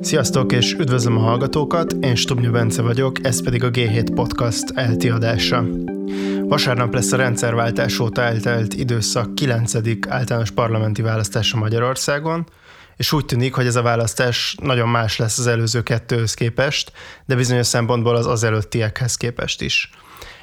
Sziasztok, és üdvözlöm a hallgatókat, én Stubnya Bence vagyok, ez pedig a G7 Podcast elti adása. Vasárnap lesz a rendszerváltás óta eltelt időszak 9. általános parlamenti választása Magyarországon, és úgy tűnik, hogy ez a választás nagyon más lesz az előző kettőhöz képest, de bizonyos szempontból az az előttiekhez képest is.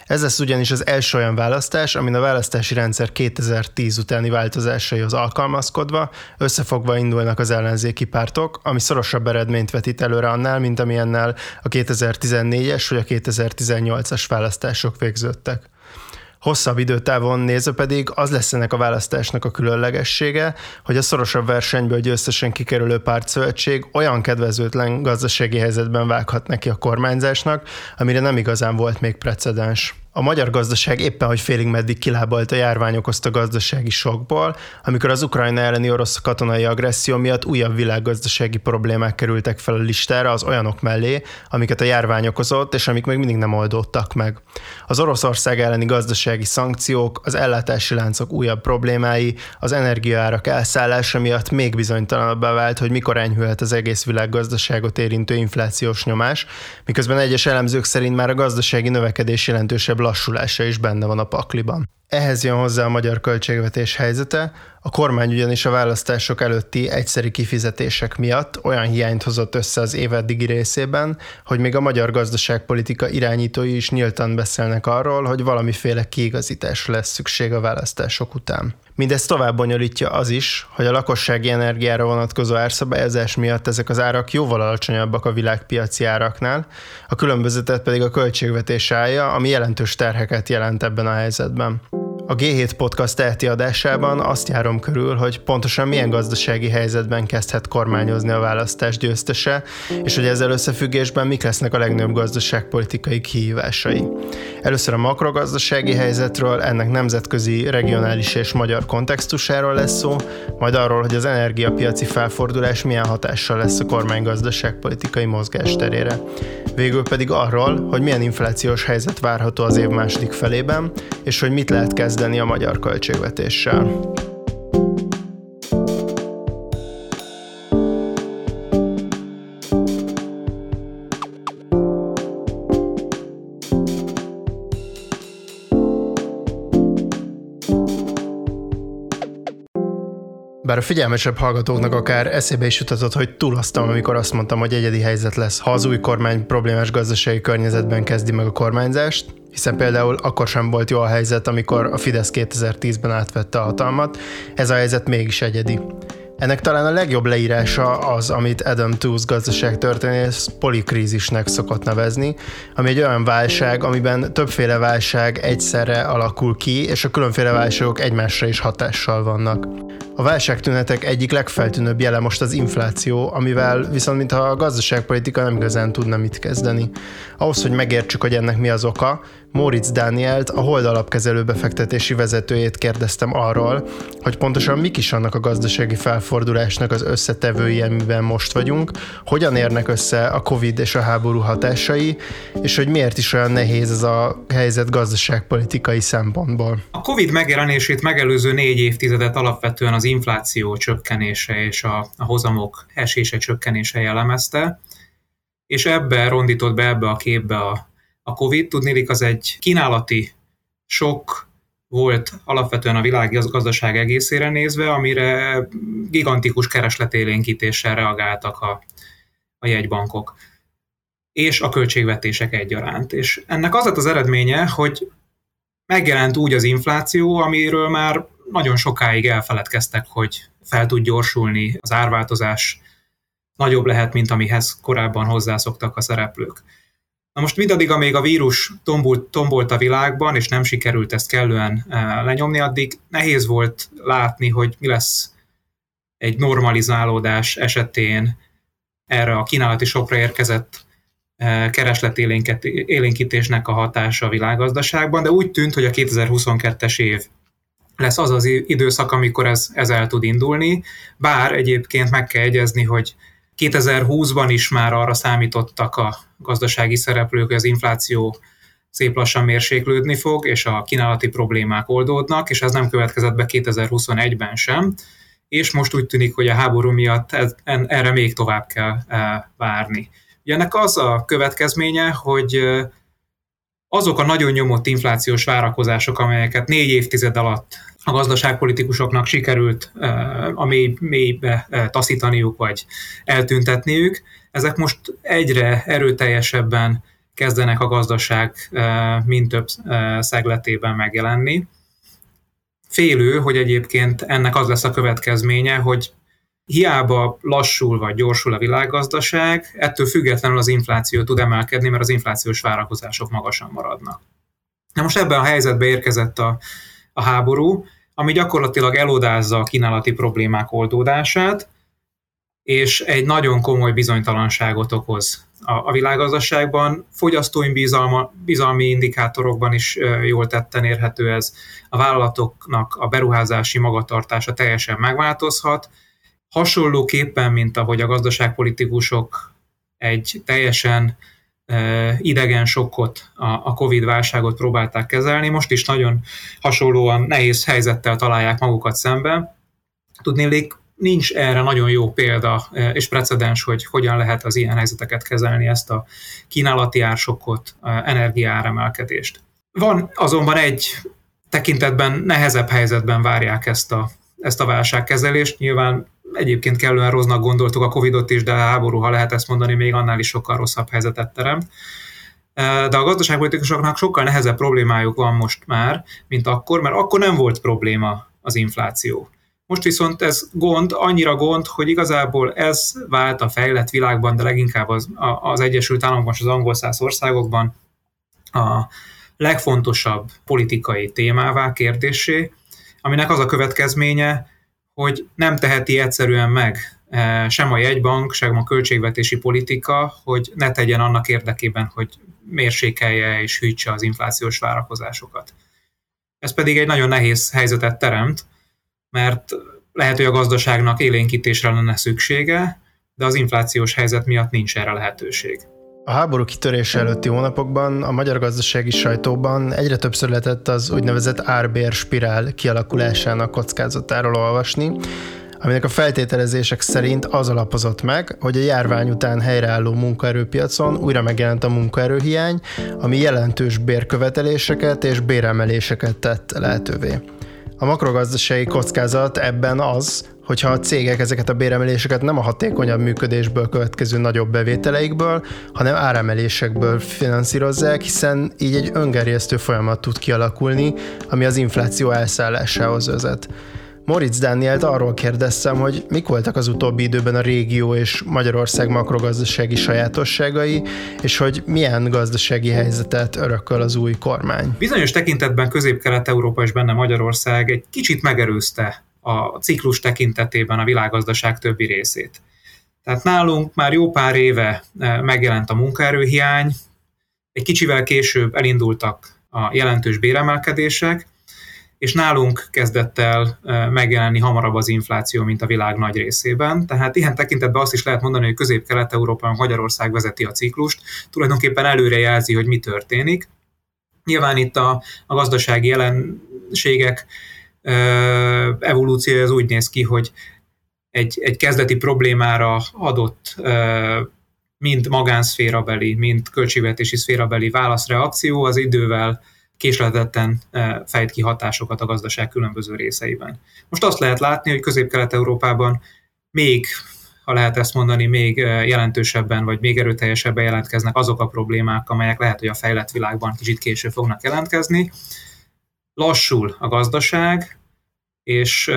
Ez lesz ugyanis az első olyan választás, amin a választási rendszer 2010 utáni változásaihoz alkalmazkodva összefogva indulnak az ellenzéki pártok, ami szorosabb eredményt vetít előre annál, mint amilyennel a 2014-es vagy a 2018-as választások végződtek. Hosszabb időtávon nézve pedig az lesz ennek a választásnak a különlegessége, hogy a szorosabb versenyből győztesen kikerülő pártszövetség olyan kedvezőtlen gazdasági helyzetben vághat neki a kormányzásnak, amire nem igazán volt még precedens. A magyar gazdaság éppen, hogy félig meddig kilábalt a járvány okozta gazdasági sokból, amikor az Ukrajna elleni orosz katonai agresszió miatt újabb világgazdasági problémák kerültek fel a listára az olyanok mellé, amiket a járvány okozott, és amik még mindig nem oldódtak meg. Az Oroszország elleni gazdasági szankciók, az ellátási láncok újabb problémái, az energiaárak elszállása miatt még bizonytalanabbá vált, hogy mikor enyhülhet az egész világgazdaságot érintő inflációs nyomás, miközben egyes elemzők szerint már a gazdasági növekedés jelentősebb lassulása is benne van a pakliban. Ehhez jön hozzá a magyar költségvetés helyzete, a kormány ugyanis a választások előtti egyszeri kifizetések miatt olyan hiányt hozott össze az év eddigi részében, hogy még a magyar gazdaságpolitika irányítói is nyíltan beszélnek arról, hogy valamiféle kiigazításra lesz szükség a választások után. Mindezt tovább bonyolítja az is, hogy a lakossági energiára vonatkozó árszabályozás miatt ezek az árak jóval alacsonyabbak a világpiaci áraknál, a különbözetet pedig a költségvetés állja, ami jelentős terheket jelent ebben a helyzetben. A G7 Podcast elti adásában azt járom körül, hogy pontosan milyen gazdasági helyzetben kezdhet kormányozni a választás győztese, és hogy ezzel összefüggésben mik lesznek a legnagyobb gazdaságpolitikai kihívásai. Először a makrogazdasági helyzetről, ennek nemzetközi, regionális és magyar kontextusáról lesz szó, majd arról, hogy az energiapiaci felfordulás milyen hatással lesz a kormány gazdaságpolitikai mozgásterére. Végül pedig arról, hogy milyen inflációs helyzet várható az év második felében, és hogy mit lehet kezdeni kezdeni a magyar költségvetéssel. Bár a figyelmesebb hallgatóknak akár eszébe is jutatott, hogy túloztam, amikor azt mondtam, hogy egyedi helyzet lesz, ha az új kormány problémás gazdasági környezetben kezdi meg a kormányzást, hiszen például akkor sem volt jó a helyzet, amikor a Fidesz 2010-ben átvette a hatalmat, ez a helyzet mégis egyedi. Ennek talán a legjobb leírása az, amit Adam Tooze gazdaságtörténész polikrízisnek szokott nevezni, ami egy olyan válság, amiben többféle válság egyszerre alakul ki, és a különféle válságok egymásra is hatással vannak. A válságtünetek egyik legfeltűnőbb jele most az infláció, amivel viszont mintha a gazdaságpolitika nem igazán tudna mit kezdeni. Ahhoz, hogy megértsük, hogy ennek mi az oka, Moritz Dánielt, a Hold alapkezelő befektetési vezetőjét kérdeztem arról, hogy pontosan mik is annak a gazdasági felfordulásnak az összetevői, amiben most vagyunk, hogyan érnek össze a Covid és a háború hatásai, és hogy miért is olyan nehéz ez a helyzet gazdaságpolitikai szempontból. A Covid megjelenését megelőző négy évtizedet alapvetően az infláció csökkenése és a, a hozamok esése csökkenése jellemezte, és ebbe rondított be ebbe a képbe a a COVID, tudnélik az egy kínálati sok volt alapvetően a világ gazdaság egészére nézve, amire gigantikus keresletélénkítéssel reagáltak a, a jegybankok és a költségvetések egyaránt. És ennek az lett az eredménye, hogy megjelent úgy az infláció, amiről már nagyon sokáig elfeledkeztek, hogy fel tud gyorsulni, az árváltozás nagyobb lehet, mint amihez korábban hozzászoktak a szereplők. Na most mindaddig, amíg a vírus tombolt, tombolt a világban, és nem sikerült ezt kellően eh, lenyomni, addig nehéz volt látni, hogy mi lesz egy normalizálódás esetén erre a kínálati sokra érkezett eh, keresletélénkítésnek a hatása a világgazdaságban, de úgy tűnt, hogy a 2022-es év lesz az az időszak, amikor ez, ez el tud indulni, bár egyébként meg kell egyezni, hogy 2020-ban is már arra számítottak a gazdasági szereplők, hogy az infláció szép lassan mérséklődni fog, és a kínálati problémák oldódnak, és ez nem következett be 2021-ben sem. és most úgy tűnik, hogy a háború miatt ez, erre még tovább kell várni. Ugye ennek az a következménye, hogy azok a nagyon nyomott inflációs várakozások, amelyeket négy évtized alatt a gazdaságpolitikusoknak sikerült a mély, mélybe taszítaniuk, vagy eltüntetniük, ezek most egyre erőteljesebben kezdenek a gazdaság mind több szegletében megjelenni. Félő, hogy egyébként ennek az lesz a következménye, hogy hiába lassul vagy gyorsul a világgazdaság, ettől függetlenül az infláció tud emelkedni, mert az inflációs várakozások magasan maradnak. Na most ebben a helyzetbe érkezett a, a háború, ami gyakorlatilag elodázza a kínálati problémák oldódását, és egy nagyon komoly bizonytalanságot okoz a, a világgazdaságban. Fogyasztói bizalma, bizalmi indikátorokban is jól tetten érhető ez. A vállalatoknak a beruházási magatartása teljesen megváltozhat. Hasonlóképpen, mint ahogy a gazdaságpolitikusok egy teljesen idegen sokkot, a Covid-válságot próbálták kezelni. Most is nagyon hasonlóan nehéz helyzettel találják magukat szemben. Tudnélik, nincs erre nagyon jó példa és precedens, hogy hogyan lehet az ilyen helyzeteket kezelni, ezt a kínálati ársokkot, energiáremelkedést. Van azonban egy tekintetben nehezebb helyzetben várják ezt a, ezt a válságkezelést. Nyilván egyébként kellően rossznak gondoltuk a Covid-ot is, de a háború, ha lehet ezt mondani, még annál is sokkal rosszabb helyzetet terem. De a gazdaságpolitikusoknak sokkal nehezebb problémájuk van most már, mint akkor, mert akkor nem volt probléma az infláció. Most viszont ez gond, annyira gond, hogy igazából ez vált a fejlett világban, de leginkább az, az Egyesült Államokban és az angol száz országokban a legfontosabb politikai témává, kérdésé, aminek az a következménye, hogy nem teheti egyszerűen meg e, sem a jegybank, sem a költségvetési politika, hogy ne tegyen annak érdekében, hogy mérsékelje és hűtse az inflációs várakozásokat. Ez pedig egy nagyon nehéz helyzetet teremt, mert lehet, hogy a gazdaságnak élénkítésre lenne szüksége, de az inflációs helyzet miatt nincs erre lehetőség. A háború kitörése előtti hónapokban a magyar gazdasági sajtóban egyre többször lehetett az úgynevezett árbér spirál kialakulásának kockázatáról olvasni, aminek a feltételezések szerint az alapozott meg, hogy a járvány után helyreálló munkaerőpiacon újra megjelent a munkaerőhiány, ami jelentős bérköveteléseket és béremeléseket tett lehetővé. A makrogazdasági kockázat ebben az, hogyha a cégek ezeket a béremeléseket nem a hatékonyabb működésből következő nagyobb bevételeikből, hanem áremelésekből finanszírozzák, hiszen így egy öngerjesztő folyamat tud kialakulni, ami az infláció elszállásához vezet. Moritz Dánielt arról kérdeztem, hogy mik voltak az utóbbi időben a régió és Magyarország makrogazdasági sajátosságai, és hogy milyen gazdasági helyzetet örököl az új kormány. Bizonyos tekintetben Közép-Kelet-Európa és benne Magyarország egy kicsit megerőzte a ciklus tekintetében a világgazdaság többi részét. Tehát nálunk már jó pár éve e, megjelent a munkaerőhiány, egy kicsivel később elindultak a jelentős béremelkedések, és nálunk kezdett el megjelenni hamarabb az infláció, mint a világ nagy részében. Tehát ilyen tekintetben azt is lehet mondani, hogy Közép-Kelet-Európában Magyarország vezeti a ciklust, tulajdonképpen előre jelzi, hogy mi történik. Nyilván itt a, a gazdasági jelenségek evolúciója az úgy néz ki, hogy egy, egy kezdeti problémára adott mind magánszférabeli, mind költségvetési szférabeli válaszreakció az idővel késletetten fejt ki hatásokat a gazdaság különböző részeiben. Most azt lehet látni, hogy Közép-Kelet-Európában még, ha lehet ezt mondani, még jelentősebben vagy még erőteljesebben jelentkeznek azok a problémák, amelyek lehet, hogy a fejlett világban kicsit később fognak jelentkezni. Lassul a gazdaság, és,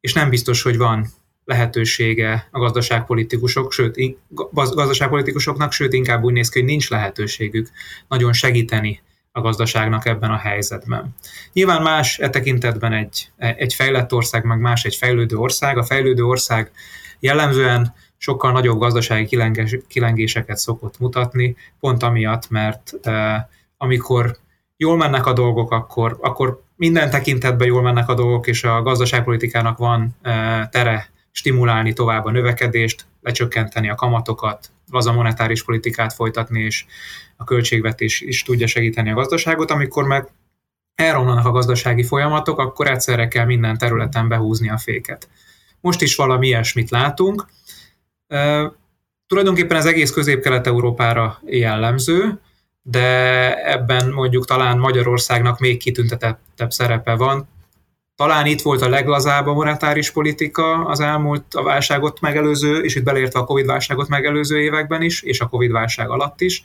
és nem biztos, hogy van lehetősége a gazdaságpolitikusok, sőt, gazdaságpolitikusoknak, sőt, inkább úgy néz ki, hogy nincs lehetőségük nagyon segíteni a gazdaságnak ebben a helyzetben. Nyilván más e tekintetben egy, egy fejlett ország, meg más egy fejlődő ország. A fejlődő ország jellemzően sokkal nagyobb gazdasági kilengéseket szokott mutatni, pont amiatt, mert amikor jól mennek a dolgok, akkor, akkor minden tekintetben jól mennek a dolgok, és a gazdaságpolitikának van e, tere stimulálni tovább a növekedést, lecsökkenteni a kamatokat, laza monetáris politikát folytatni, és a költségvetés is tudja segíteni a gazdaságot, amikor meg elromlanak a gazdasági folyamatok, akkor egyszerre kell minden területen behúzni a féket. Most is valami ilyesmit látunk. E, tulajdonképpen az egész közép-kelet-európára jellemző, de ebben mondjuk talán Magyarországnak még kitüntetettebb szerepe van. Talán itt volt a leglazább a monetáris politika az elmúlt a válságot megelőző, és itt beleértve a Covid válságot megelőző években is, és a Covid válság alatt is,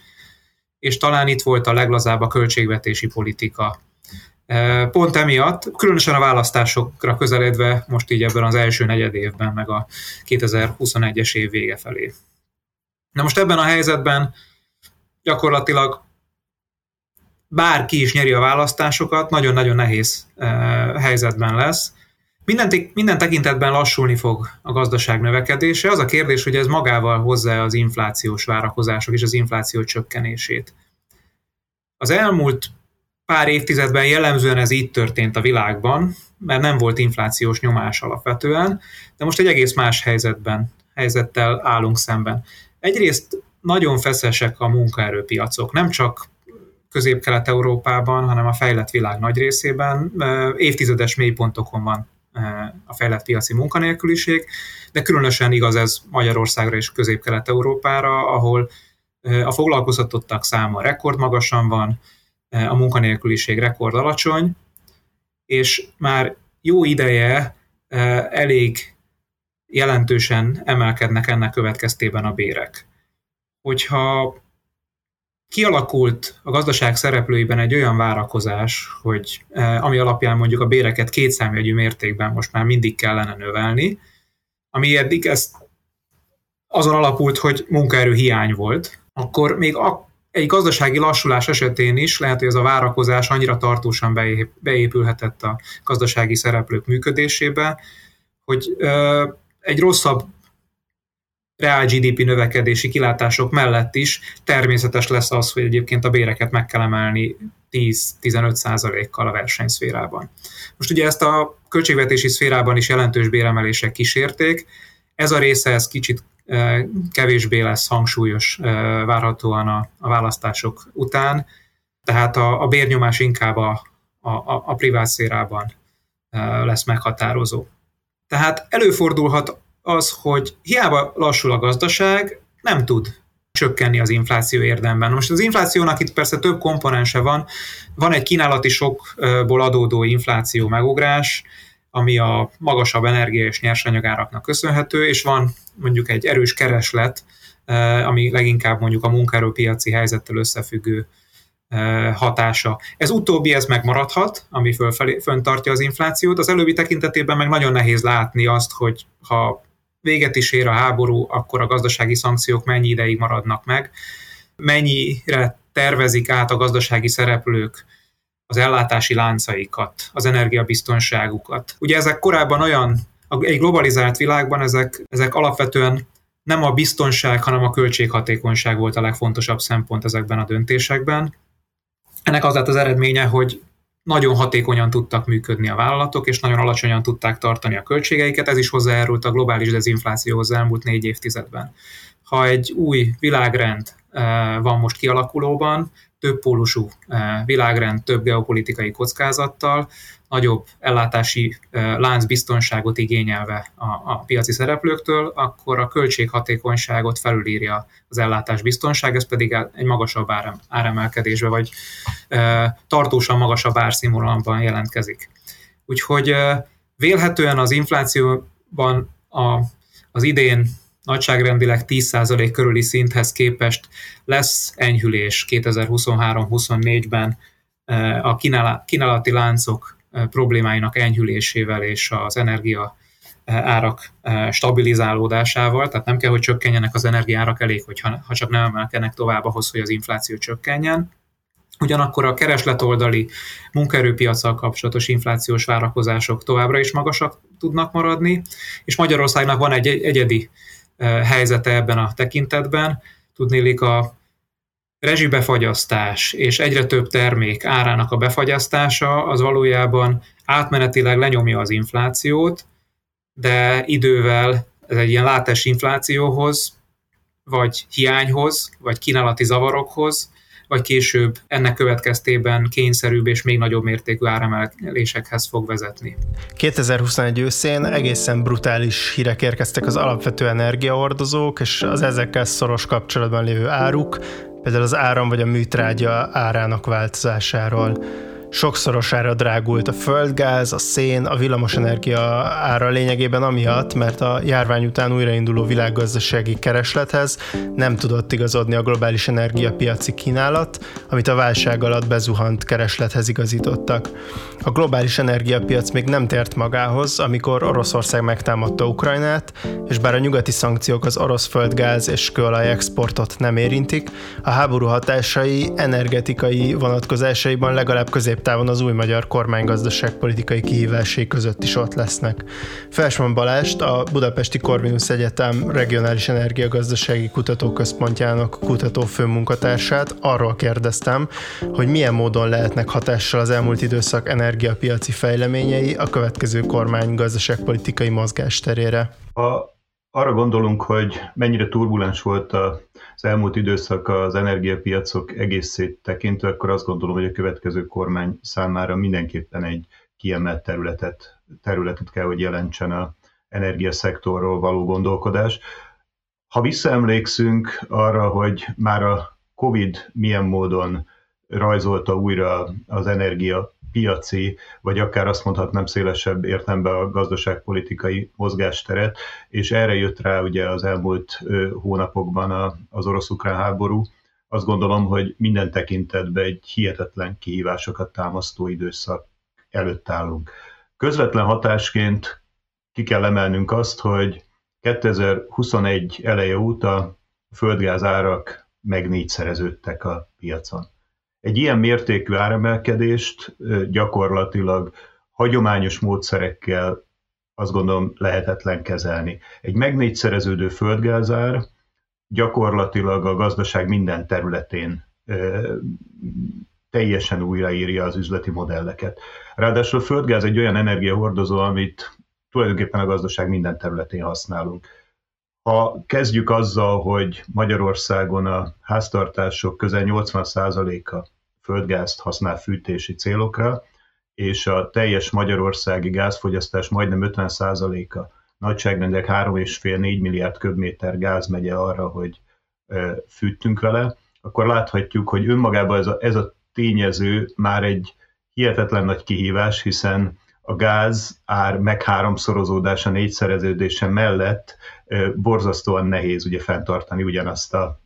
és talán itt volt a leglazább a költségvetési politika. E, pont emiatt, különösen a választásokra közeledve most így ebben az első negyed évben, meg a 2021-es év vége felé. Na most ebben a helyzetben gyakorlatilag bárki is nyeri a választásokat, nagyon-nagyon nehéz helyzetben lesz. Minden, minden tekintetben lassulni fog a gazdaság növekedése. Az a kérdés, hogy ez magával hozza az inflációs várakozások és az infláció csökkenését. Az elmúlt pár évtizedben jellemzően ez így történt a világban, mert nem volt inflációs nyomás alapvetően, de most egy egész más helyzetben, helyzettel állunk szemben. Egyrészt nagyon feszesek a munkaerőpiacok, nem csak Közép-Kelet-Európában, hanem a fejlett világ nagy részében. Évtizedes mélypontokon van a fejlett piaci munkanélküliség, de különösen igaz ez Magyarországra és Közép-Kelet-Európára, ahol a foglalkoztatottak száma rekordmagasan van, a munkanélküliség rekord alacsony, és már jó ideje elég jelentősen emelkednek ennek következtében a bérek. Hogyha kialakult a gazdaság szereplőiben egy olyan várakozás, hogy eh, ami alapján mondjuk a béreket kétszámjegyű mértékben most már mindig kellene növelni, ami eddig ez azon alapult, hogy munkaerő hiány volt, akkor még a, egy gazdasági lassulás esetén is lehet, hogy ez a várakozás annyira tartósan beépülhetett a gazdasági szereplők működésébe, hogy ö, egy rosszabb reál GDP növekedési kilátások mellett is természetes lesz az, hogy egyébként a béreket meg kell emelni 10-15 százalékkal a versenyszférában. Most ugye ezt a költségvetési szférában is jelentős béremelések kísérték, ez a része ez kicsit e, kevésbé lesz hangsúlyos e, várhatóan a, a választások után, tehát a, a bérnyomás inkább a, a, a privát szférában e, lesz meghatározó. Tehát előfordulhat az, hogy hiába lassul a gazdaság, nem tud csökkenni az infláció érdemben. Most az inflációnak itt persze több komponense van. Van egy kínálati sokból adódó infláció megugrás, ami a magasabb energia és nyersanyagáraknak köszönhető, és van mondjuk egy erős kereslet, eh, ami leginkább mondjuk a munkaerőpiaci helyzettel összefüggő eh, hatása. Ez utóbbi, ez megmaradhat, ami föntartja az inflációt. Az előbbi tekintetében meg nagyon nehéz látni azt, hogy ha véget is ér a háború, akkor a gazdasági szankciók mennyi ideig maradnak meg, mennyire tervezik át a gazdasági szereplők az ellátási láncaikat, az energiabiztonságukat. Ugye ezek korábban olyan, egy globalizált világban ezek, ezek alapvetően nem a biztonság, hanem a költséghatékonyság volt a legfontosabb szempont ezekben a döntésekben. Ennek az lett az eredménye, hogy nagyon hatékonyan tudtak működni a vállalatok, és nagyon alacsonyan tudták tartani a költségeiket, ez is hozzájárult a globális dezinflációhoz elmúlt négy évtizedben. Ha egy új világrend eh, van most kialakulóban, több pólusú eh, világrend, több geopolitikai kockázattal, nagyobb ellátási eh, láncbiztonságot igényelve a, a piaci szereplőktől, akkor a költséghatékonyságot felülírja az ellátás biztonság, ez pedig egy magasabb árem, áremelkedésbe, vagy e, tartósan magasabb árszínvonalamban jelentkezik. Úgyhogy e, vélhetően az inflációban a, az idén nagyságrendileg 10% körüli szinthez képest lesz enyhülés 2023-24-ben a kínálati láncok problémáinak enyhülésével és az energia árak stabilizálódásával, tehát nem kell, hogy csökkenjenek az energiárak, elég, hogy ha csak nem emelkednek tovább ahhoz, hogy az infláció csökkenjen. Ugyanakkor a keresletoldali munkaerőpiacsal kapcsolatos inflációs várakozások továbbra is magasak tudnak maradni, és Magyarországnak van egy egyedi helyzete ebben a tekintetben. Tudnélik a rezsibefagyasztás és egyre több termék árának a befagyasztása az valójában átmenetileg lenyomja az inflációt, de idővel ez egy ilyen látás inflációhoz, vagy hiányhoz, vagy kínálati zavarokhoz, vagy később ennek következtében kényszerűbb és még nagyobb mértékű áremelésekhez fog vezetni. 2021 őszén egészen brutális hírek érkeztek az alapvető energiahordozók és az ezekkel szoros kapcsolatban lévő áruk, például az áram vagy a műtrágya árának változásáról sokszorosára drágult a földgáz, a szén, a villamosenergia ára lényegében amiatt, mert a járvány után újrainduló világgazdasági kereslethez nem tudott igazodni a globális energiapiaci kínálat, amit a válság alatt bezuhant kereslethez igazítottak. A globális energiapiac még nem tért magához, amikor Oroszország megtámadta Ukrajnát, és bár a nyugati szankciók az orosz földgáz és kőolaj exportot nem érintik, a háború hatásai energetikai vonatkozásaiban legalább közép középtávon az új magyar kormány gazdaságpolitikai kihívásai között is ott lesznek. Felsman Balást, a Budapesti Corvinus Egyetem Regionális Energiagazdasági Kutatóközpontjának kutató főmunkatársát arról kérdeztem, hogy milyen módon lehetnek hatással az elmúlt időszak energiapiaci fejleményei a következő kormány gazdaságpolitikai mozgásterére. Ha arra gondolunk, hogy mennyire turbulens volt a az elmúlt időszak az energiapiacok egészét tekintve, akkor azt gondolom, hogy a következő kormány számára mindenképpen egy kiemelt területet, területet kell, hogy jelentsen a energiaszektorról való gondolkodás. Ha visszaemlékszünk arra, hogy már a COVID milyen módon rajzolta újra az energia piaci, vagy akár azt mondhatnám szélesebb értelemben a gazdaságpolitikai mozgásteret, és erre jött rá ugye az elmúlt hónapokban az orosz-ukrán háború. Azt gondolom, hogy minden tekintetben egy hihetetlen kihívásokat támasztó időszak előtt állunk. Közvetlen hatásként ki kell emelnünk azt, hogy 2021 eleje óta a földgáz árak meg négyszereződtek a piacon. Egy ilyen mértékű áremelkedést gyakorlatilag hagyományos módszerekkel azt gondolom lehetetlen kezelni. Egy megnégyszereződő földgázár gyakorlatilag a gazdaság minden területén teljesen újraírja az üzleti modelleket. Ráadásul a földgáz egy olyan energiahordozó, amit tulajdonképpen a gazdaság minden területén használunk. Ha kezdjük azzal, hogy Magyarországon a háztartások közel 80%-a földgázt használ fűtési célokra, és a teljes magyarországi gázfogyasztás majdnem 50%-a, nagyságrendek 3,5-4 milliárd köbméter gáz megy arra, hogy fűtünk vele, akkor láthatjuk, hogy önmagában ez a, ez a tényező már egy hihetetlen nagy kihívás, hiszen a gáz ár meg háromszorozódása, négyszereződése mellett borzasztóan nehéz ugye fenntartani ugyanazt a,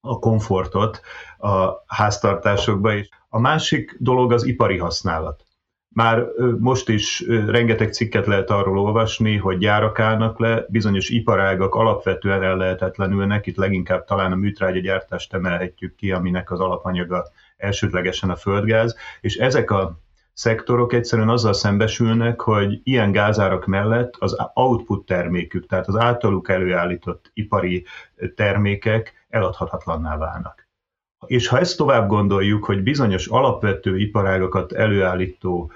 a komfortot a háztartásokba. És a másik dolog az ipari használat. Már most is rengeteg cikket lehet arról olvasni, hogy gyárak állnak le, bizonyos iparágak alapvetően ellehetetlenülnek, itt leginkább talán a műtrágya gyártást emelhetjük ki, aminek az alapanyaga elsődlegesen a földgáz, és ezek a szektorok egyszerűen azzal szembesülnek, hogy ilyen gázárak mellett az output termékük, tehát az általuk előállított ipari termékek eladhatatlanná válnak. És ha ezt tovább gondoljuk, hogy bizonyos alapvető iparágakat előállító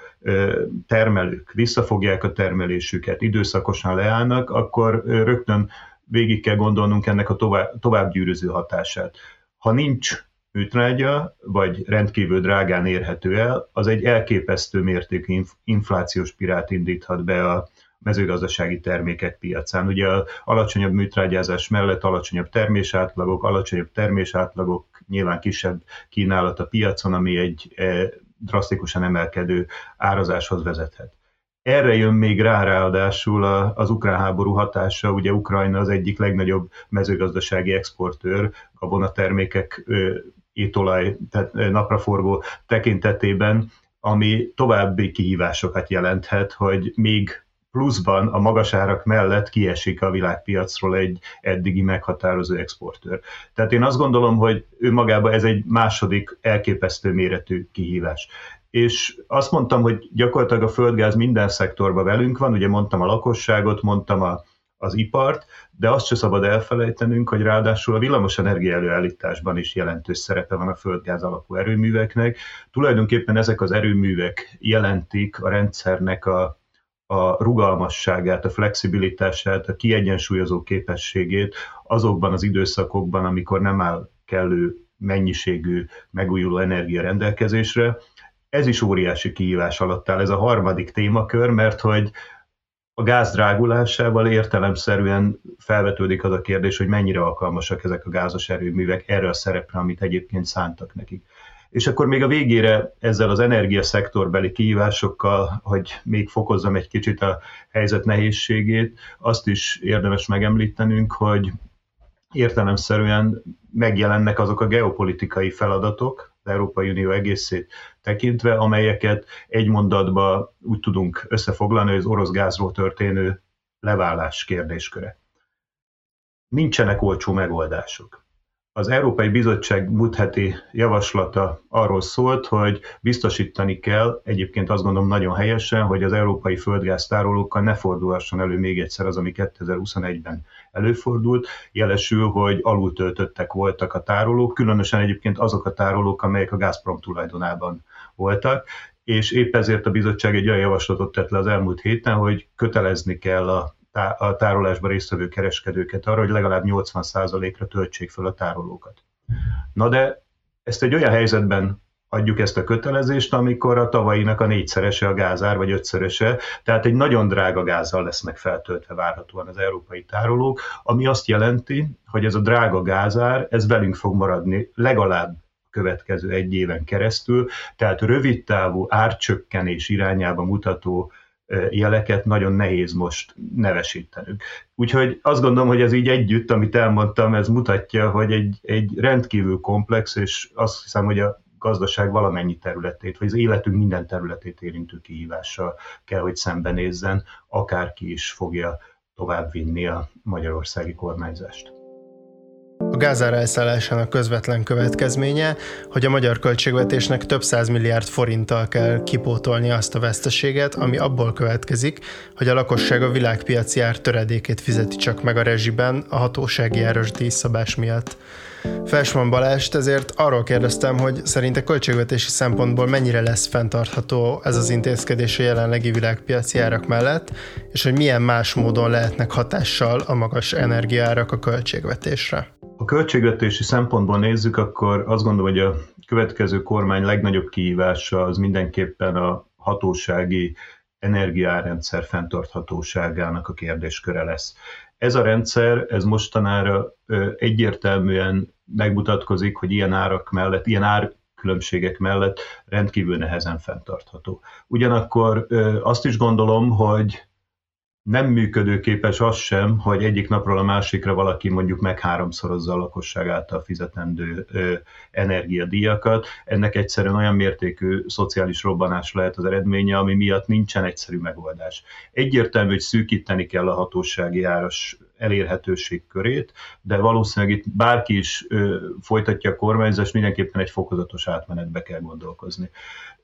termelők visszafogják a termelésüket, időszakosan leállnak, akkor rögtön végig kell gondolnunk ennek a tovább, továbbgyűrűző hatását. Ha nincs műtrágya, vagy rendkívül drágán érhető el, az egy elképesztő mértékű inflációs pirát indíthat be a mezőgazdasági termékek piacán. Ugye alacsonyabb műtrágyázás mellett alacsonyabb termésátlagok, alacsonyabb termésátlagok, nyilván kisebb kínálat a piacon, ami egy e, drasztikusan emelkedő árazáshoz vezethet. Erre jön még rá ráadásul az ukrán háború hatása, ugye Ukrajna az egyik legnagyobb mezőgazdasági exportőr, a vonatermékek étolaj, tehát napraforgó tekintetében, ami további kihívásokat jelenthet, hogy még pluszban a magas árak mellett kiesik a világpiacról egy eddigi meghatározó exportőr. Tehát én azt gondolom, hogy ő magában ez egy második elképesztő méretű kihívás. És azt mondtam, hogy gyakorlatilag a földgáz minden szektorban velünk van, ugye mondtam a lakosságot, mondtam a, az ipart, de azt se szabad elfelejtenünk, hogy ráadásul a villamosenergia előállításban is jelentős szerepe van a földgáz alapú erőműveknek. Tulajdonképpen ezek az erőművek jelentik a rendszernek a, a rugalmasságát, a flexibilitását, a kiegyensúlyozó képességét azokban az időszakokban, amikor nem áll kellő mennyiségű megújuló energia rendelkezésre. Ez is óriási kihívás alatt áll, ez a harmadik témakör, mert hogy a gáz drágulásával értelemszerűen felvetődik az a kérdés, hogy mennyire alkalmasak ezek a gázos erőművek erre a szerepre, amit egyébként szántak nekik. És akkor még a végére ezzel az energiaszektorbeli kihívásokkal, hogy még fokozzam egy kicsit a helyzet nehézségét, azt is érdemes megemlítenünk, hogy értelemszerűen megjelennek azok a geopolitikai feladatok, Európai Unió egészét tekintve, amelyeket egy mondatba úgy tudunk összefoglalni, hogy az orosz gázról történő leválás kérdésköre. Nincsenek olcsó megoldások. Az Európai Bizottság múlt heti javaslata arról szólt, hogy biztosítani kell, egyébként azt gondolom nagyon helyesen, hogy az európai földgáztárolókkal ne fordulhasson elő még egyszer az, ami 2021-ben előfordult, jelesül, hogy alultöltöttek voltak a tárolók, különösen egyébként azok a tárolók, amelyek a Gazprom tulajdonában voltak, és épp ezért a bizottság egy olyan javaslatot tett le az elmúlt héten, hogy kötelezni kell a a tárolásban résztvevő kereskedőket arra, hogy legalább 80%-ra töltsék fel a tárolókat. Na de ezt egy olyan helyzetben adjuk ezt a kötelezést, amikor a tavalyinak a négyszerese a gázár, vagy ötszöröse, tehát egy nagyon drága gázzal lesznek feltöltve várhatóan az európai tárolók, ami azt jelenti, hogy ez a drága gázár, ez velünk fog maradni legalább következő egy éven keresztül, tehát rövid távú árcsökkenés irányába mutató jeleket nagyon nehéz most nevesítenünk. Úgyhogy azt gondolom, hogy ez így együtt, amit elmondtam, ez mutatja, hogy egy, egy rendkívül komplex, és azt hiszem, hogy a gazdaság valamennyi területét, vagy az életünk minden területét érintő kihívással kell, hogy szembenézzen, akárki is fogja továbbvinni a magyarországi kormányzást. A gázár elszállásának közvetlen következménye, hogy a magyar költségvetésnek több száz milliárd forinttal kell kipótolni azt a veszteséget, ami abból következik, hogy a lakosság a világpiaci ár töredékét fizeti csak meg a rezsiben a hatósági áros díjszabás miatt. Felsman Balást ezért arról kérdeztem, hogy szerinte költségvetési szempontból mennyire lesz fenntartható ez az intézkedés a jelenlegi világpiaci árak mellett, és hogy milyen más módon lehetnek hatással a magas energiaárak a költségvetésre. A költségvetési szempontból nézzük, akkor azt gondolom, hogy a következő kormány legnagyobb kihívása az mindenképpen a hatósági energiárendszer fenntarthatóságának a kérdésköre lesz. Ez a rendszer, ez mostanára egyértelműen megmutatkozik, hogy ilyen árak mellett, ilyen ár különbségek mellett rendkívül nehezen fenntartható. Ugyanakkor azt is gondolom, hogy nem működőképes az sem, hogy egyik napról a másikra valaki mondjuk meg háromszorozza a lakosság által fizetendő ö, energiadíjakat. Ennek egyszerűen olyan mértékű szociális robbanás lehet az eredménye, ami miatt nincsen egyszerű megoldás. Egyértelmű, hogy szűkíteni kell a hatósági áras elérhetőség körét, de valószínűleg itt bárki is ö, folytatja a kormányzást, mindenképpen egy fokozatos átmenetbe kell gondolkozni.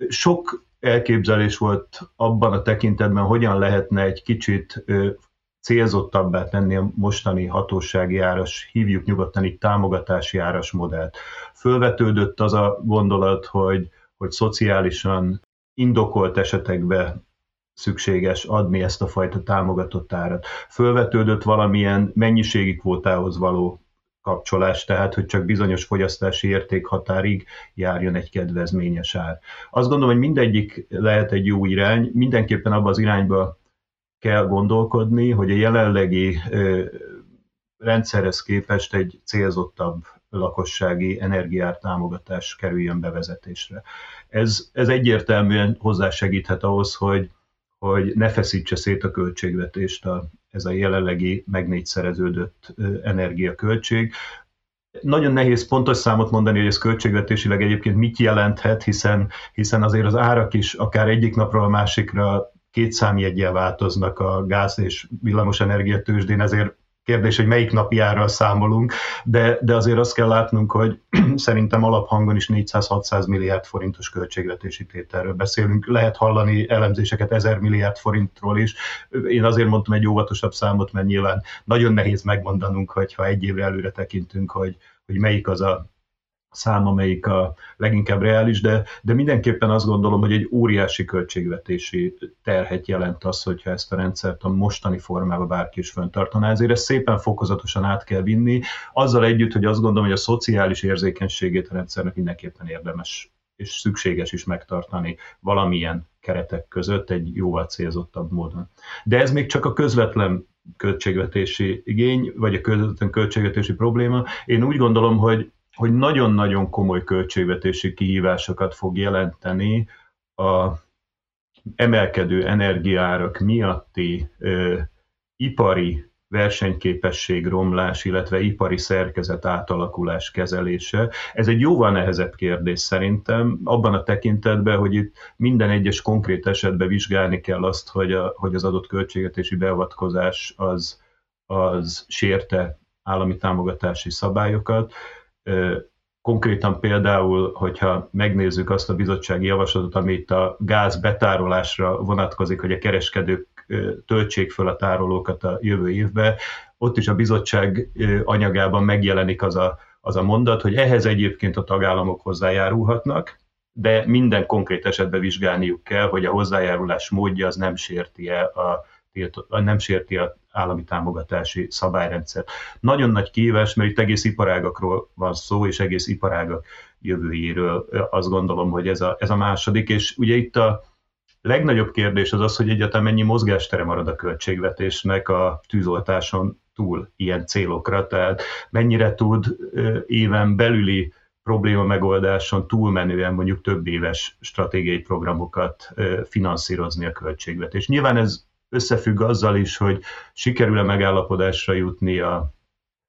Sok elképzelés volt abban a tekintetben, hogyan lehetne egy kicsit célzottabbá tenni a mostani hatósági áras, hívjuk nyugodtan itt támogatási áras modellt. Fölvetődött az a gondolat, hogy, hogy szociálisan indokolt esetekben szükséges adni ezt a fajta támogatott árat. Fölvetődött valamilyen mennyiségi kvótához való kapcsolás, tehát hogy csak bizonyos fogyasztási értékhatárig járjon egy kedvezményes ár. Azt gondolom, hogy mindegyik lehet egy jó irány, mindenképpen abban az irányba kell gondolkodni, hogy a jelenlegi rendszerhez képest egy célzottabb lakossági energiár támogatás kerüljön bevezetésre. Ez, ez egyértelműen hozzásegíthet ahhoz, hogy, hogy ne feszítse szét a költségvetést a, ez a jelenlegi meg négyszereződött energiaköltség. Nagyon nehéz pontos számot mondani, hogy ez költségvetésileg egyébként mit jelenthet, hiszen, hiszen azért az árak is akár egyik napról a másikra két számjegyel változnak a gáz és villamos energiatősdén, ezért kérdés, hogy melyik napjára számolunk, de, de azért azt kell látnunk, hogy szerintem alaphangon is 400-600 milliárd forintos költségvetési tételről beszélünk. Lehet hallani elemzéseket 1000 milliárd forintról is. Én azért mondtam egy óvatosabb számot, mert nyilván nagyon nehéz megmondanunk, hogy ha egy évre előre tekintünk, hogy, hogy melyik az a szám, amelyik a leginkább reális, de, de mindenképpen azt gondolom, hogy egy óriási költségvetési terhet jelent az, hogyha ezt a rendszert a mostani formában bárki is föntartaná. Ezért ezt szépen fokozatosan át kell vinni, azzal együtt, hogy azt gondolom, hogy a szociális érzékenységét a rendszernek mindenképpen érdemes és szükséges is megtartani valamilyen keretek között egy jóval célzottabb módon. De ez még csak a közvetlen költségvetési igény, vagy a közvetlen költségvetési probléma. Én úgy gondolom, hogy hogy nagyon-nagyon komoly költségvetési kihívásokat fog jelenteni a emelkedő energiárak miatti ö, ipari versenyképesség romlás, illetve ipari szerkezet átalakulás kezelése. Ez egy jóval nehezebb kérdés szerintem, abban a tekintetben, hogy itt minden egyes konkrét esetben vizsgálni kell azt, hogy, a, hogy az adott költségvetési beavatkozás az, az sérte állami támogatási szabályokat. Konkrétan például, hogyha megnézzük azt a bizottsági javaslatot, amit a gáz betárolásra vonatkozik, hogy a kereskedők töltsék föl a tárolókat a jövő évbe, ott is a bizottság anyagában megjelenik az a, az a mondat, hogy ehhez egyébként a tagállamok hozzájárulhatnak, de minden konkrét esetben vizsgálniuk kell, hogy a hozzájárulás módja az nem sérti-e a, nem sérti a állami támogatási szabályrendszer. Nagyon nagy kihívás, mert itt egész iparágakról van szó, és egész iparágak jövőjéről azt gondolom, hogy ez a, ez a második, és ugye itt a legnagyobb kérdés az az, hogy egyáltalán mennyi mozgástere marad a költségvetésnek a tűzoltáson túl ilyen célokra, tehát mennyire tud éven belüli probléma megoldáson túlmenően mondjuk több éves stratégiai programokat finanszírozni a költségvetés. Nyilván ez összefügg azzal is, hogy sikerül-e megállapodásra jutni a,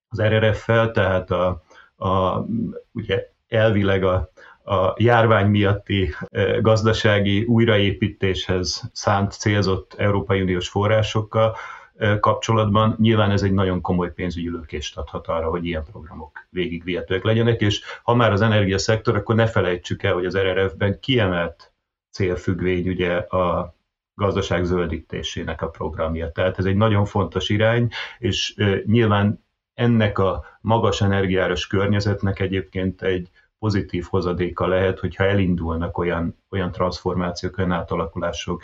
az RRF-fel, tehát a, a, ugye elvileg a, a járvány miatti e, gazdasági újraépítéshez szánt célzott Európai Uniós forrásokkal e, kapcsolatban. Nyilván ez egy nagyon komoly pénzügyi lökést adhat arra, hogy ilyen programok végigvihetőek legyenek, és ha már az energiaszektor, akkor ne felejtsük el, hogy az RRF-ben kiemelt célfüggvény ugye a gazdaság zöldítésének a programja. Tehát ez egy nagyon fontos irány, és nyilván ennek a magas energiáros környezetnek egyébként egy pozitív hozadéka lehet, hogyha elindulnak olyan, olyan transformációk, olyan átalakulások,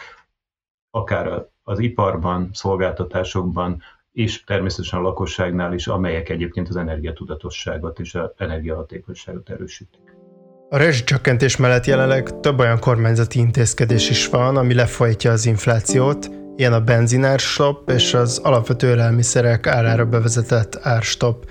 akár az iparban, szolgáltatásokban, és természetesen a lakosságnál is, amelyek egyébként az energiatudatosságot és az energiahatékonyságot erősítik. A rezsicsökkentés mellett jelenleg több olyan kormányzati intézkedés is van, ami lefolytja az inflációt, ilyen a benzinárstop és az alapvető élelmiszerek árára bevezetett árstop.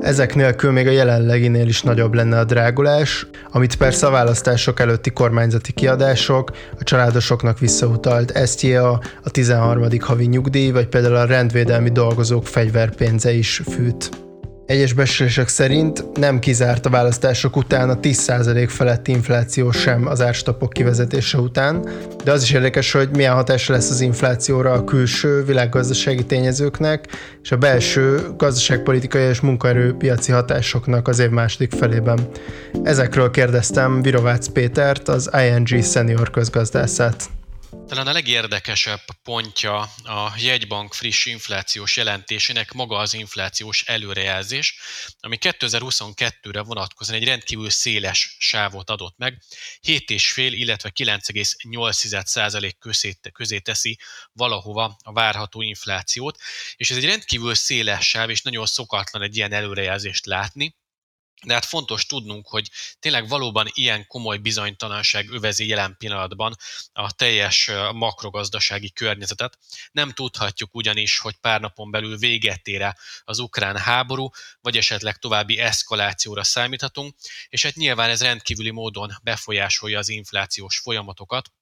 Ezek nélkül még a jelenleginél is nagyobb lenne a drágulás, amit persze a választások előtti kormányzati kiadások, a családosoknak visszautalt STA, a 13. havi nyugdíj, vagy például a rendvédelmi dolgozók fegyverpénze is fűt. Egyes beszélések szerint nem kizárt a választások után a 10% feletti infláció sem az árstapok kivezetése után, de az is érdekes, hogy milyen hatása lesz az inflációra a külső világgazdasági tényezőknek és a belső gazdaságpolitikai és munkaerőpiaci hatásoknak az év második felében. Ezekről kérdeztem Virovácz Pétert, az ING senior közgazdászát. Talán a legérdekesebb pontja a jegybank friss inflációs jelentésének maga az inflációs előrejelzés, ami 2022-re vonatkozóan egy rendkívül széles sávot adott meg, 7,5, illetve 9,8% közé, teszi valahova a várható inflációt, és ez egy rendkívül széles sáv, és nagyon szokatlan egy ilyen előrejelzést látni, de hát fontos tudnunk, hogy tényleg valóban ilyen komoly bizonytalanság övezi jelen pillanatban a teljes makrogazdasági környezetet. Nem tudhatjuk ugyanis, hogy pár napon belül véget ére az ukrán háború, vagy esetleg további eszkalációra számíthatunk, és hát nyilván ez rendkívüli módon befolyásolja az inflációs folyamatokat,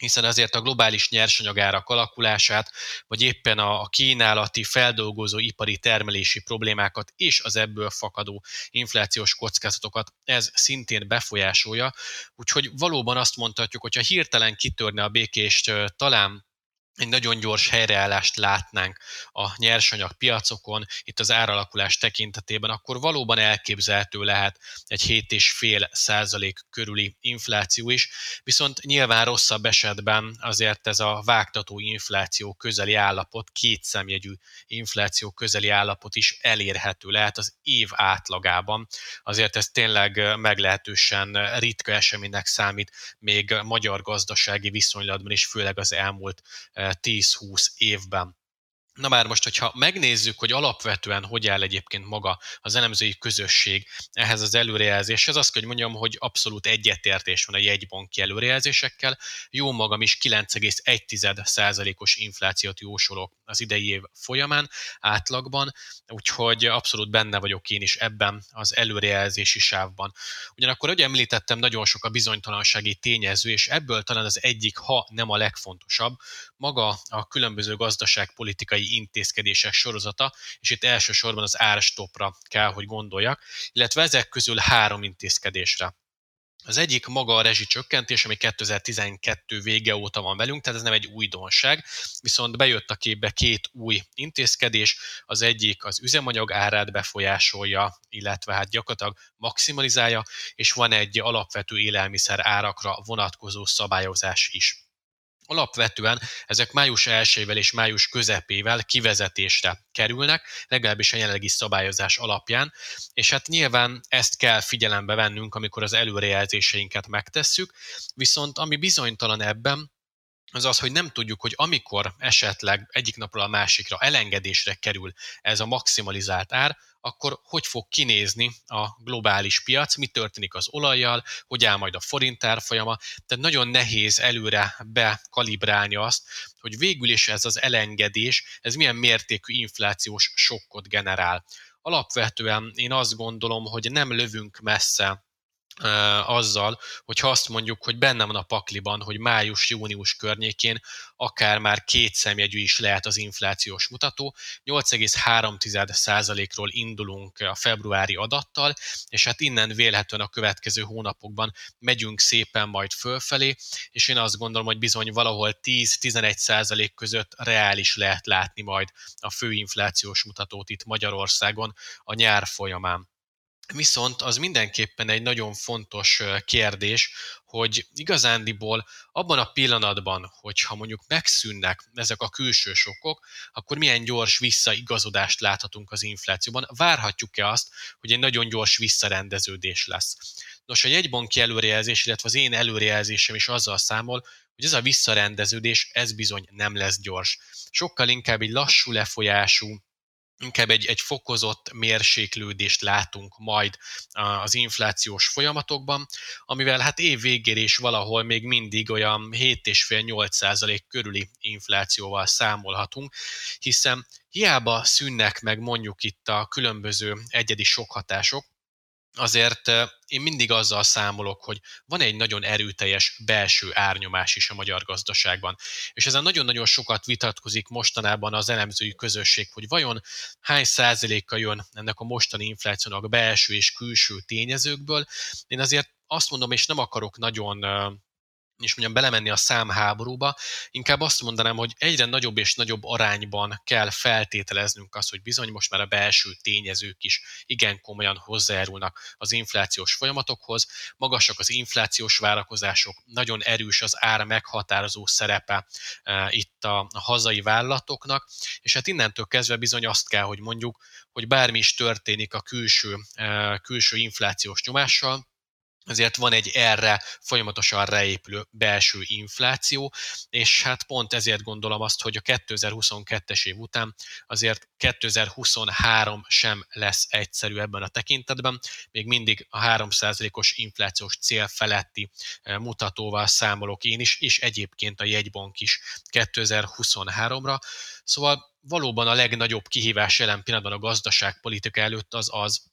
hiszen azért a globális nyersanyagárak alakulását, vagy éppen a kínálati feldolgozó ipari termelési problémákat és az ebből fakadó inflációs kockázatokat ez szintén befolyásolja. Úgyhogy valóban azt mondhatjuk, hogyha hirtelen kitörne a békést talán egy nagyon gyors helyreállást látnánk a nyersanyag piacokon, itt az áralakulás tekintetében, akkor valóban elképzelhető lehet egy 7,5 százalék körüli infláció is, viszont nyilván rosszabb esetben azért ez a vágtató infláció közeli állapot, két szemjegyű infláció közeli állapot is elérhető lehet az év átlagában. Azért ez tényleg meglehetősen ritka eseménynek számít, még magyar gazdasági viszonylatban is, főleg az elmúlt 10-20 évben. Na már most, hogyha megnézzük, hogy alapvetően hogy áll egyébként maga az elemzői közösség ehhez az előrejelzéshez, azt hogy mondjam, hogy abszolút egyetértés van a jegybanki előrejelzésekkel. Jó magam is 9,1%-os inflációt jósolok az idei év folyamán átlagban, úgyhogy abszolút benne vagyok én is ebben az előrejelzési sávban. Ugyanakkor, ahogy említettem, nagyon sok a bizonytalansági tényező, és ebből talán az egyik, ha nem a legfontosabb, maga a különböző gazdaságpolitikai intézkedések sorozata, és itt elsősorban az árstopra kell, hogy gondoljak, illetve ezek közül három intézkedésre. Az egyik maga a rezsicsökkentés, ami 2012 vége óta van velünk, tehát ez nem egy újdonság, viszont bejött a képbe két új intézkedés, az egyik az üzemanyag árát befolyásolja, illetve hát gyakorlatilag maximalizálja, és van egy alapvető élelmiszer árakra vonatkozó szabályozás is. Alapvetően ezek május 1 és május közepével kivezetésre kerülnek, legalábbis a jelenlegi szabályozás alapján, és hát nyilván ezt kell figyelembe vennünk, amikor az előrejelzéseinket megtesszük, viszont ami bizonytalan ebben, az az, hogy nem tudjuk, hogy amikor esetleg egyik napról a másikra elengedésre kerül ez a maximalizált ár, akkor hogy fog kinézni a globális piac, mi történik az olajjal, hogy áll majd a forint árfolyama, tehát nagyon nehéz előre bekalibrálni azt, hogy végül is ez az elengedés, ez milyen mértékű inflációs sokkot generál. Alapvetően én azt gondolom, hogy nem lövünk messze azzal, hogyha azt mondjuk, hogy benne van a pakliban, hogy május-június környékén akár már két szemjegyű is lehet az inflációs mutató. 8,3%-ról indulunk a februári adattal, és hát innen vélhetően a következő hónapokban megyünk szépen majd fölfelé, és én azt gondolom, hogy bizony valahol 10-11% között reális lehet látni majd a főinflációs mutatót itt Magyarországon a nyár folyamán. Viszont az mindenképpen egy nagyon fontos kérdés, hogy igazándiból abban a pillanatban, hogyha mondjuk megszűnnek ezek a külső sokok, akkor milyen gyors visszaigazodást láthatunk az inflációban. Várhatjuk-e azt, hogy egy nagyon gyors visszarendeződés lesz? Nos, a jegybanki előrejelzés, illetve az én előrejelzésem is azzal számol, hogy ez a visszarendeződés, ez bizony nem lesz gyors. Sokkal inkább egy lassú lefolyású, inkább egy, egy fokozott mérséklődést látunk majd az inflációs folyamatokban, amivel hát év végére is valahol még mindig olyan 7,5-8 százalék körüli inflációval számolhatunk, hiszen hiába szűnnek meg mondjuk itt a különböző egyedi sokhatások, azért én mindig azzal számolok, hogy van egy nagyon erőteljes belső árnyomás is a magyar gazdaságban. És ezen nagyon-nagyon sokat vitatkozik mostanában az elemzői közösség, hogy vajon hány százaléka jön ennek a mostani inflációnak belső és külső tényezőkből. Én azért azt mondom, és nem akarok nagyon és mondjam, belemenni a számháborúba, inkább azt mondanám, hogy egyre nagyobb és nagyobb arányban kell feltételeznünk azt, hogy bizony most már a belső tényezők is igen komolyan hozzájárulnak az inflációs folyamatokhoz, magasak az inflációs várakozások, nagyon erős az ár meghatározó szerepe e, itt a, a hazai vállalatoknak, és hát innentől kezdve bizony azt kell, hogy mondjuk, hogy bármi is történik a külső, e, külső inflációs nyomással, ezért van egy erre folyamatosan reépülő belső infláció, és hát pont ezért gondolom azt, hogy a 2022-es év után azért 2023 sem lesz egyszerű ebben a tekintetben, még mindig a 3%-os inflációs cél feletti eh, mutatóval számolok én is, és egyébként a jegybank is 2023-ra. Szóval valóban a legnagyobb kihívás jelen pillanatban a gazdaságpolitika előtt az az,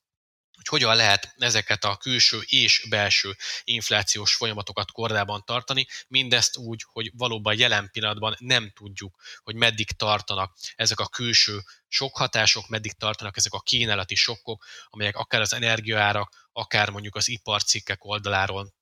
hogy hogyan lehet ezeket a külső és belső inflációs folyamatokat kordában tartani, mindezt úgy, hogy valóban jelen pillanatban nem tudjuk, hogy meddig tartanak ezek a külső sok hatások, meddig tartanak ezek a kínálati sokkok, amelyek akár az energiaárak, akár mondjuk az iparcikkek oldaláról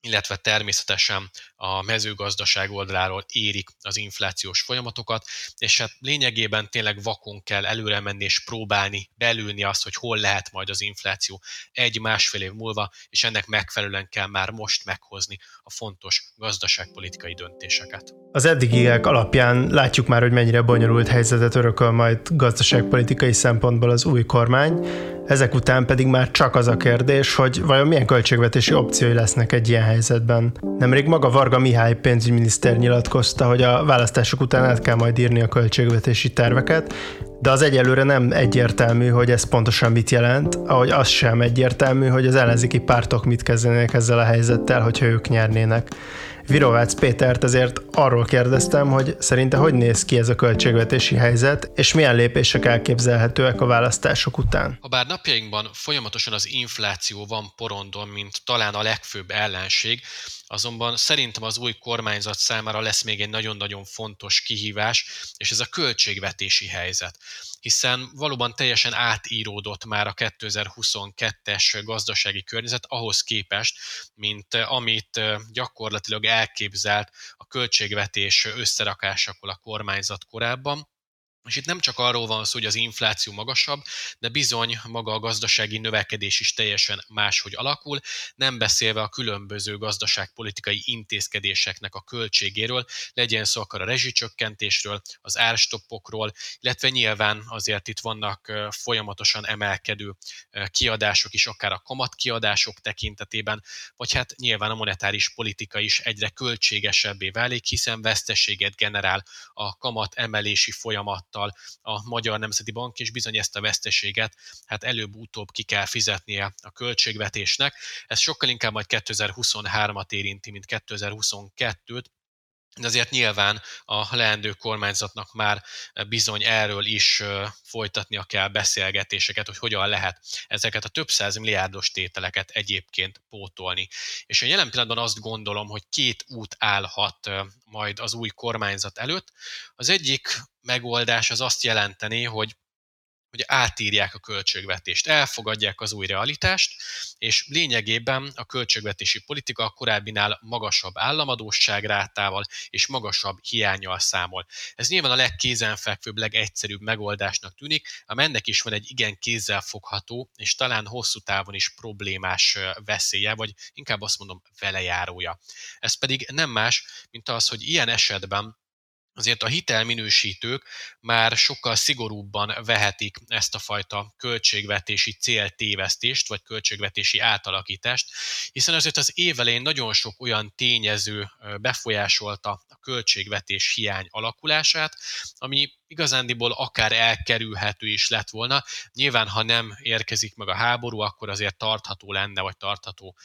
illetve természetesen a mezőgazdaság oldaláról érik az inflációs folyamatokat, és hát lényegében tényleg vakon kell előre menni és próbálni belülni azt, hogy hol lehet majd az infláció egy-másfél év múlva, és ennek megfelelően kell már most meghozni a fontos gazdaságpolitikai döntéseket. Az eddigiek alapján látjuk már, hogy mennyire bonyolult helyzetet örököl majd gazdaságpolitikai szempontból az új kormány, ezek után pedig már csak az a kérdés, hogy vajon milyen költségvetési opciói lesznek egy ilyen helyzetben. Nemrég maga Varga Mihály pénzügyminiszter nyilatkozta, hogy a választások után át kell majd írni a költségvetési terveket, de az egyelőre nem egyértelmű, hogy ez pontosan mit jelent, ahogy az sem egyértelmű, hogy az ellenzéki pártok mit kezdenének ezzel a helyzettel, hogyha ők nyernének. Virovácz Pétert ezért arról kérdeztem, hogy szerinte hogy néz ki ez a költségvetési helyzet, és milyen lépések elképzelhetőek a választások után. Habár napjainkban folyamatosan az infláció van porondon, mint talán a legfőbb ellenség, azonban szerintem az új kormányzat számára lesz még egy nagyon-nagyon fontos kihívás, és ez a költségvetési helyzet. Hiszen valóban teljesen átíródott már a 2022-es gazdasági környezet ahhoz képest, mint amit gyakorlatilag elképzelt a költségvetés összerakásakor a kormányzat korábban. És itt nem csak arról van szó, hogy az infláció magasabb, de bizony maga a gazdasági növekedés is teljesen máshogy alakul, nem beszélve a különböző gazdaságpolitikai intézkedéseknek a költségéről, legyen szó akar a rezsicsökkentésről, az árstoppokról, illetve nyilván azért itt vannak folyamatosan emelkedő kiadások is, akár a kamatkiadások tekintetében, vagy hát nyilván a monetáris politika is egyre költségesebbé válik, hiszen veszteséget generál a kamat emelési folyamat folyamattal a Magyar Nemzeti Bank, és bizony ezt a veszteséget hát előbb-utóbb ki kell fizetnie a költségvetésnek. Ez sokkal inkább majd 2023-at érinti, mint 2022-t, de azért nyilván a leendő kormányzatnak már bizony erről is folytatnia kell beszélgetéseket, hogy hogyan lehet ezeket a több száz milliárdos tételeket egyébként pótolni. És én jelen pillanatban azt gondolom, hogy két út állhat majd az új kormányzat előtt. Az egyik megoldás az azt jelenteni, hogy hogy átírják a költségvetést, elfogadják az új realitást, és lényegében a költségvetési politika a korábbinál magasabb államadóságrátával és magasabb hiányjal számol. Ez nyilván a legkézenfekvőbb, legegyszerűbb megoldásnak tűnik, ám ennek is van egy igen kézzelfogható és talán hosszú távon is problémás veszélye, vagy inkább azt mondom velejárója. Ez pedig nem más, mint az, hogy ilyen esetben azért a hitelminősítők már sokkal szigorúbban vehetik ezt a fajta költségvetési céltévesztést, vagy költségvetési átalakítást, hiszen azért az évelején nagyon sok olyan tényező befolyásolta a költségvetés hiány alakulását, ami igazándiból akár elkerülhető is lett volna. Nyilván, ha nem érkezik meg a háború, akkor azért tartható lenne, vagy tartható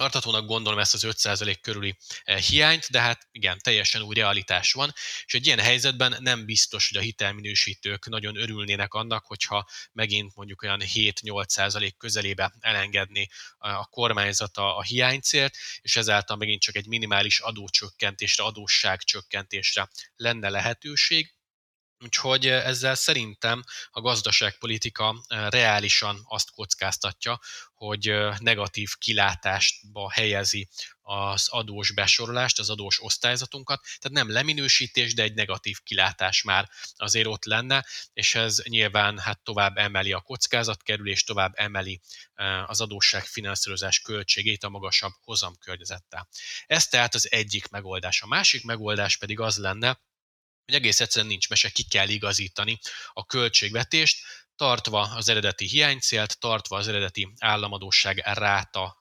tartatónak gondolom ezt az 5% körüli eh, hiányt, de hát igen, teljesen új realitás van, és egy ilyen helyzetben nem biztos, hogy a hitelminősítők nagyon örülnének annak, hogyha megint mondjuk olyan 7-8% közelébe elengedni a kormányzata a hiánycélt, és ezáltal megint csak egy minimális adócsökkentésre, adósságcsökkentésre lenne lehetőség, Úgyhogy ezzel szerintem a gazdaságpolitika reálisan azt kockáztatja, hogy negatív kilátásba helyezi az adós besorolást, az adós osztályzatunkat, tehát nem leminősítés, de egy negatív kilátás már azért ott lenne, és ez nyilván hát tovább emeli a kockázatkerülést, tovább emeli az adósság finanszírozás költségét a magasabb hozamkörnyezettel. Ez tehát az egyik megoldás. A másik megoldás pedig az lenne, hogy egész egyszerűen nincs mese, ki kell igazítani a költségvetést, tartva az eredeti hiánycélt, tartva az eredeti államadóság ráta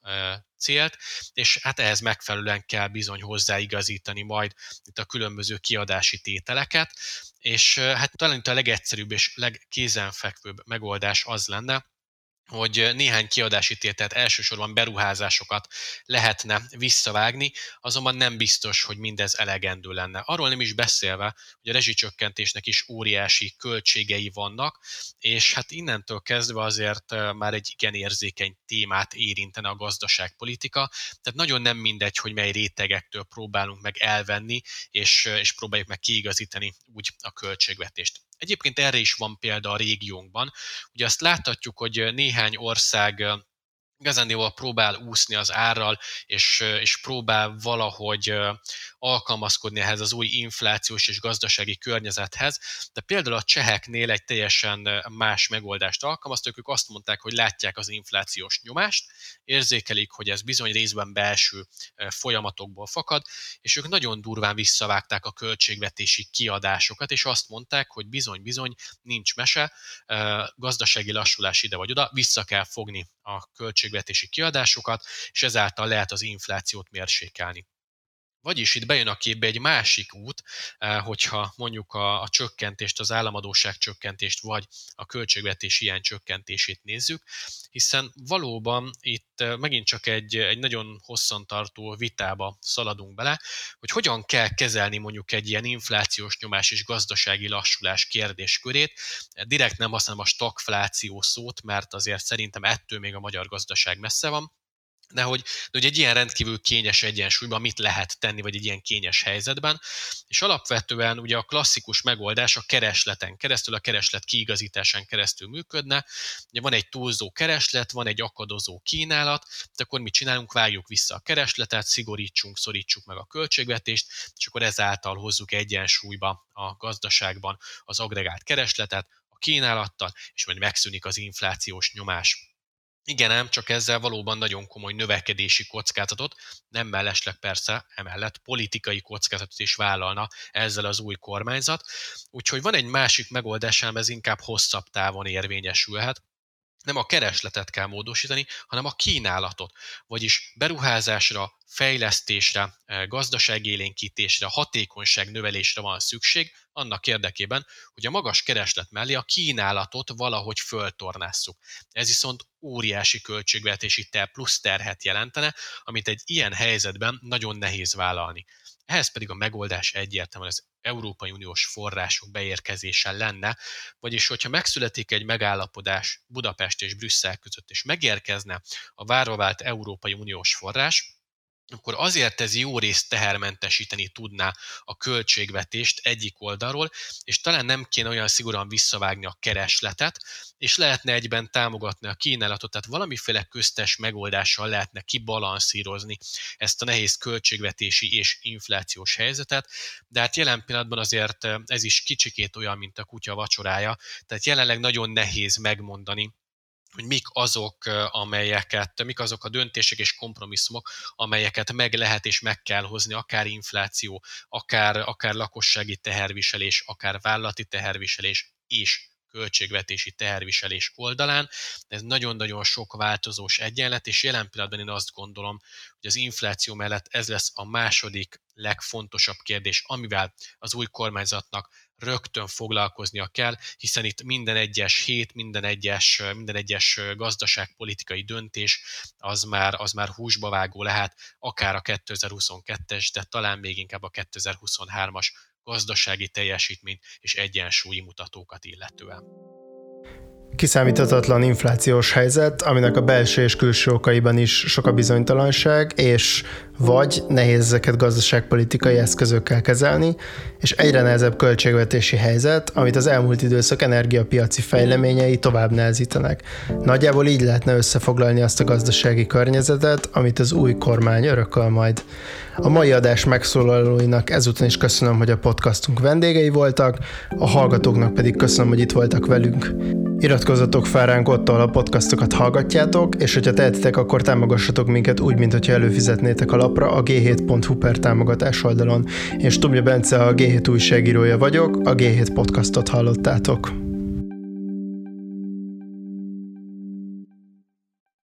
célt, és hát ehhez megfelelően kell bizony hozzáigazítani majd itt a különböző kiadási tételeket, és hát talán itt a legegyszerűbb és legkézenfekvőbb megoldás az lenne, hogy néhány kiadási tételt, elsősorban beruházásokat lehetne visszavágni, azonban nem biztos, hogy mindez elegendő lenne. Arról nem is beszélve, hogy a rezsicsökkentésnek is óriási költségei vannak, és hát innentől kezdve azért már egy igen érzékeny témát érintene a gazdaságpolitika, tehát nagyon nem mindegy, hogy mely rétegektől próbálunk meg elvenni, és, és próbáljuk meg kiigazítani úgy a költségvetést. Egyébként erre is van példa a régiónkban. Ugye azt láthatjuk, hogy néhány ország igazándiból próbál úszni az árral, és, és próbál valahogy alkalmazkodni ehhez az új inflációs és gazdasági környezethez, de például a cseheknél egy teljesen más megoldást alkalmaztak, ők azt mondták, hogy látják az inflációs nyomást, érzékelik, hogy ez bizony részben belső folyamatokból fakad, és ők nagyon durván visszavágták a költségvetési kiadásokat, és azt mondták, hogy bizony-bizony nincs mese, gazdasági lassulás ide vagy oda, vissza kell fogni a költségvetési kiadásokat, és ezáltal lehet az inflációt mérsékelni. Vagyis itt bejön a képbe egy másik út, eh, hogyha mondjuk a, a csökkentést, az államadóság csökkentést, vagy a költségvetés ilyen csökkentését nézzük, hiszen valóban itt eh, megint csak egy, egy nagyon hosszantartó vitába szaladunk bele, hogy hogyan kell kezelni mondjuk egy ilyen inflációs nyomás és gazdasági lassulás kérdéskörét. Direkt nem használom a stagfláció szót, mert azért szerintem ettől még a magyar gazdaság messze van, de hogy, de hogy egy ilyen rendkívül kényes egyensúlyban mit lehet tenni, vagy egy ilyen kényes helyzetben. És alapvetően ugye a klasszikus megoldás a keresleten keresztül, a kereslet kiigazításán keresztül működne. Ugye van egy túlzó kereslet, van egy akadozó kínálat, de akkor mit csinálunk? Vágjuk vissza a keresletet, szigorítsunk, szorítsuk meg a költségvetést, és akkor ezáltal hozzuk egyensúlyba a gazdaságban az agregált keresletet, a kínálattal, és majd megszűnik az inflációs nyomás igen, ám csak ezzel valóban nagyon komoly növekedési kockázatot, nem mellesleg persze emellett politikai kockázatot is vállalna ezzel az új kormányzat. Úgyhogy van egy másik megoldás, ám ez inkább hosszabb távon érvényesülhet, nem a keresletet kell módosítani, hanem a kínálatot. Vagyis beruházásra, fejlesztésre, e, gazdaságélénkítésre, hatékonyság növelésre van szükség, annak érdekében, hogy a magas kereslet mellé a kínálatot valahogy föltornásszuk. Ez viszont óriási költségvetési ter plusz terhet jelentene, amit egy ilyen helyzetben nagyon nehéz vállalni. Ehhez pedig a megoldás egyértelműen az Európai Uniós források beérkezése lenne, vagyis hogyha megszületik egy megállapodás Budapest és Brüsszel között, és megérkezne a várva Európai Uniós forrás, akkor azért ez jó részt tehermentesíteni tudná a költségvetést egyik oldalról, és talán nem kéne olyan szigorúan visszavágni a keresletet, és lehetne egyben támogatni a kínálatot, tehát valamiféle köztes megoldással lehetne kibalanszírozni ezt a nehéz költségvetési és inflációs helyzetet, de hát jelen pillanatban azért ez is kicsikét olyan, mint a kutya vacsorája, tehát jelenleg nagyon nehéz megmondani, hogy mik azok, amelyeket, mik azok a döntések és kompromisszumok, amelyeket meg lehet és meg kell hozni, akár infláció, akár, akár lakossági teherviselés, akár vállalati teherviselés és költségvetési teherviselés oldalán. Ez nagyon-nagyon sok változós egyenlet, és jelen pillanatban én azt gondolom, hogy az infláció mellett ez lesz a második legfontosabb kérdés, amivel az új kormányzatnak rögtön foglalkoznia kell, hiszen itt minden egyes hét, minden egyes, minden egyes gazdaságpolitikai döntés az már, az már húsba vágó lehet, akár a 2022-es, de talán még inkább a 2023-as gazdasági teljesítményt és egyensúlyi mutatókat illetően. Kiszámíthatatlan inflációs helyzet, aminek a belső és külső okaiban is sok a bizonytalanság, és vagy nehéz ezeket gazdaságpolitikai eszközökkel kezelni, és egyre nehezebb költségvetési helyzet, amit az elmúlt időszak energiapiaci fejleményei tovább nehezítenek. Nagyjából így lehetne összefoglalni azt a gazdasági környezetet, amit az új kormány örököl majd. A mai adás megszólalóinak ezúton is köszönöm, hogy a podcastunk vendégei voltak, a hallgatóknak pedig köszönöm, hogy itt voltak velünk. Iratkozzatok fel ránk ott, ahol a podcastokat hallgatjátok, és hogyha tehetitek, akkor támogassatok minket úgy, mint hogyha előfizetnétek a lapra a g7.hu per támogatás oldalon. Én Stubja Bence a G7 újságírója vagyok, a G7 podcastot hallottátok.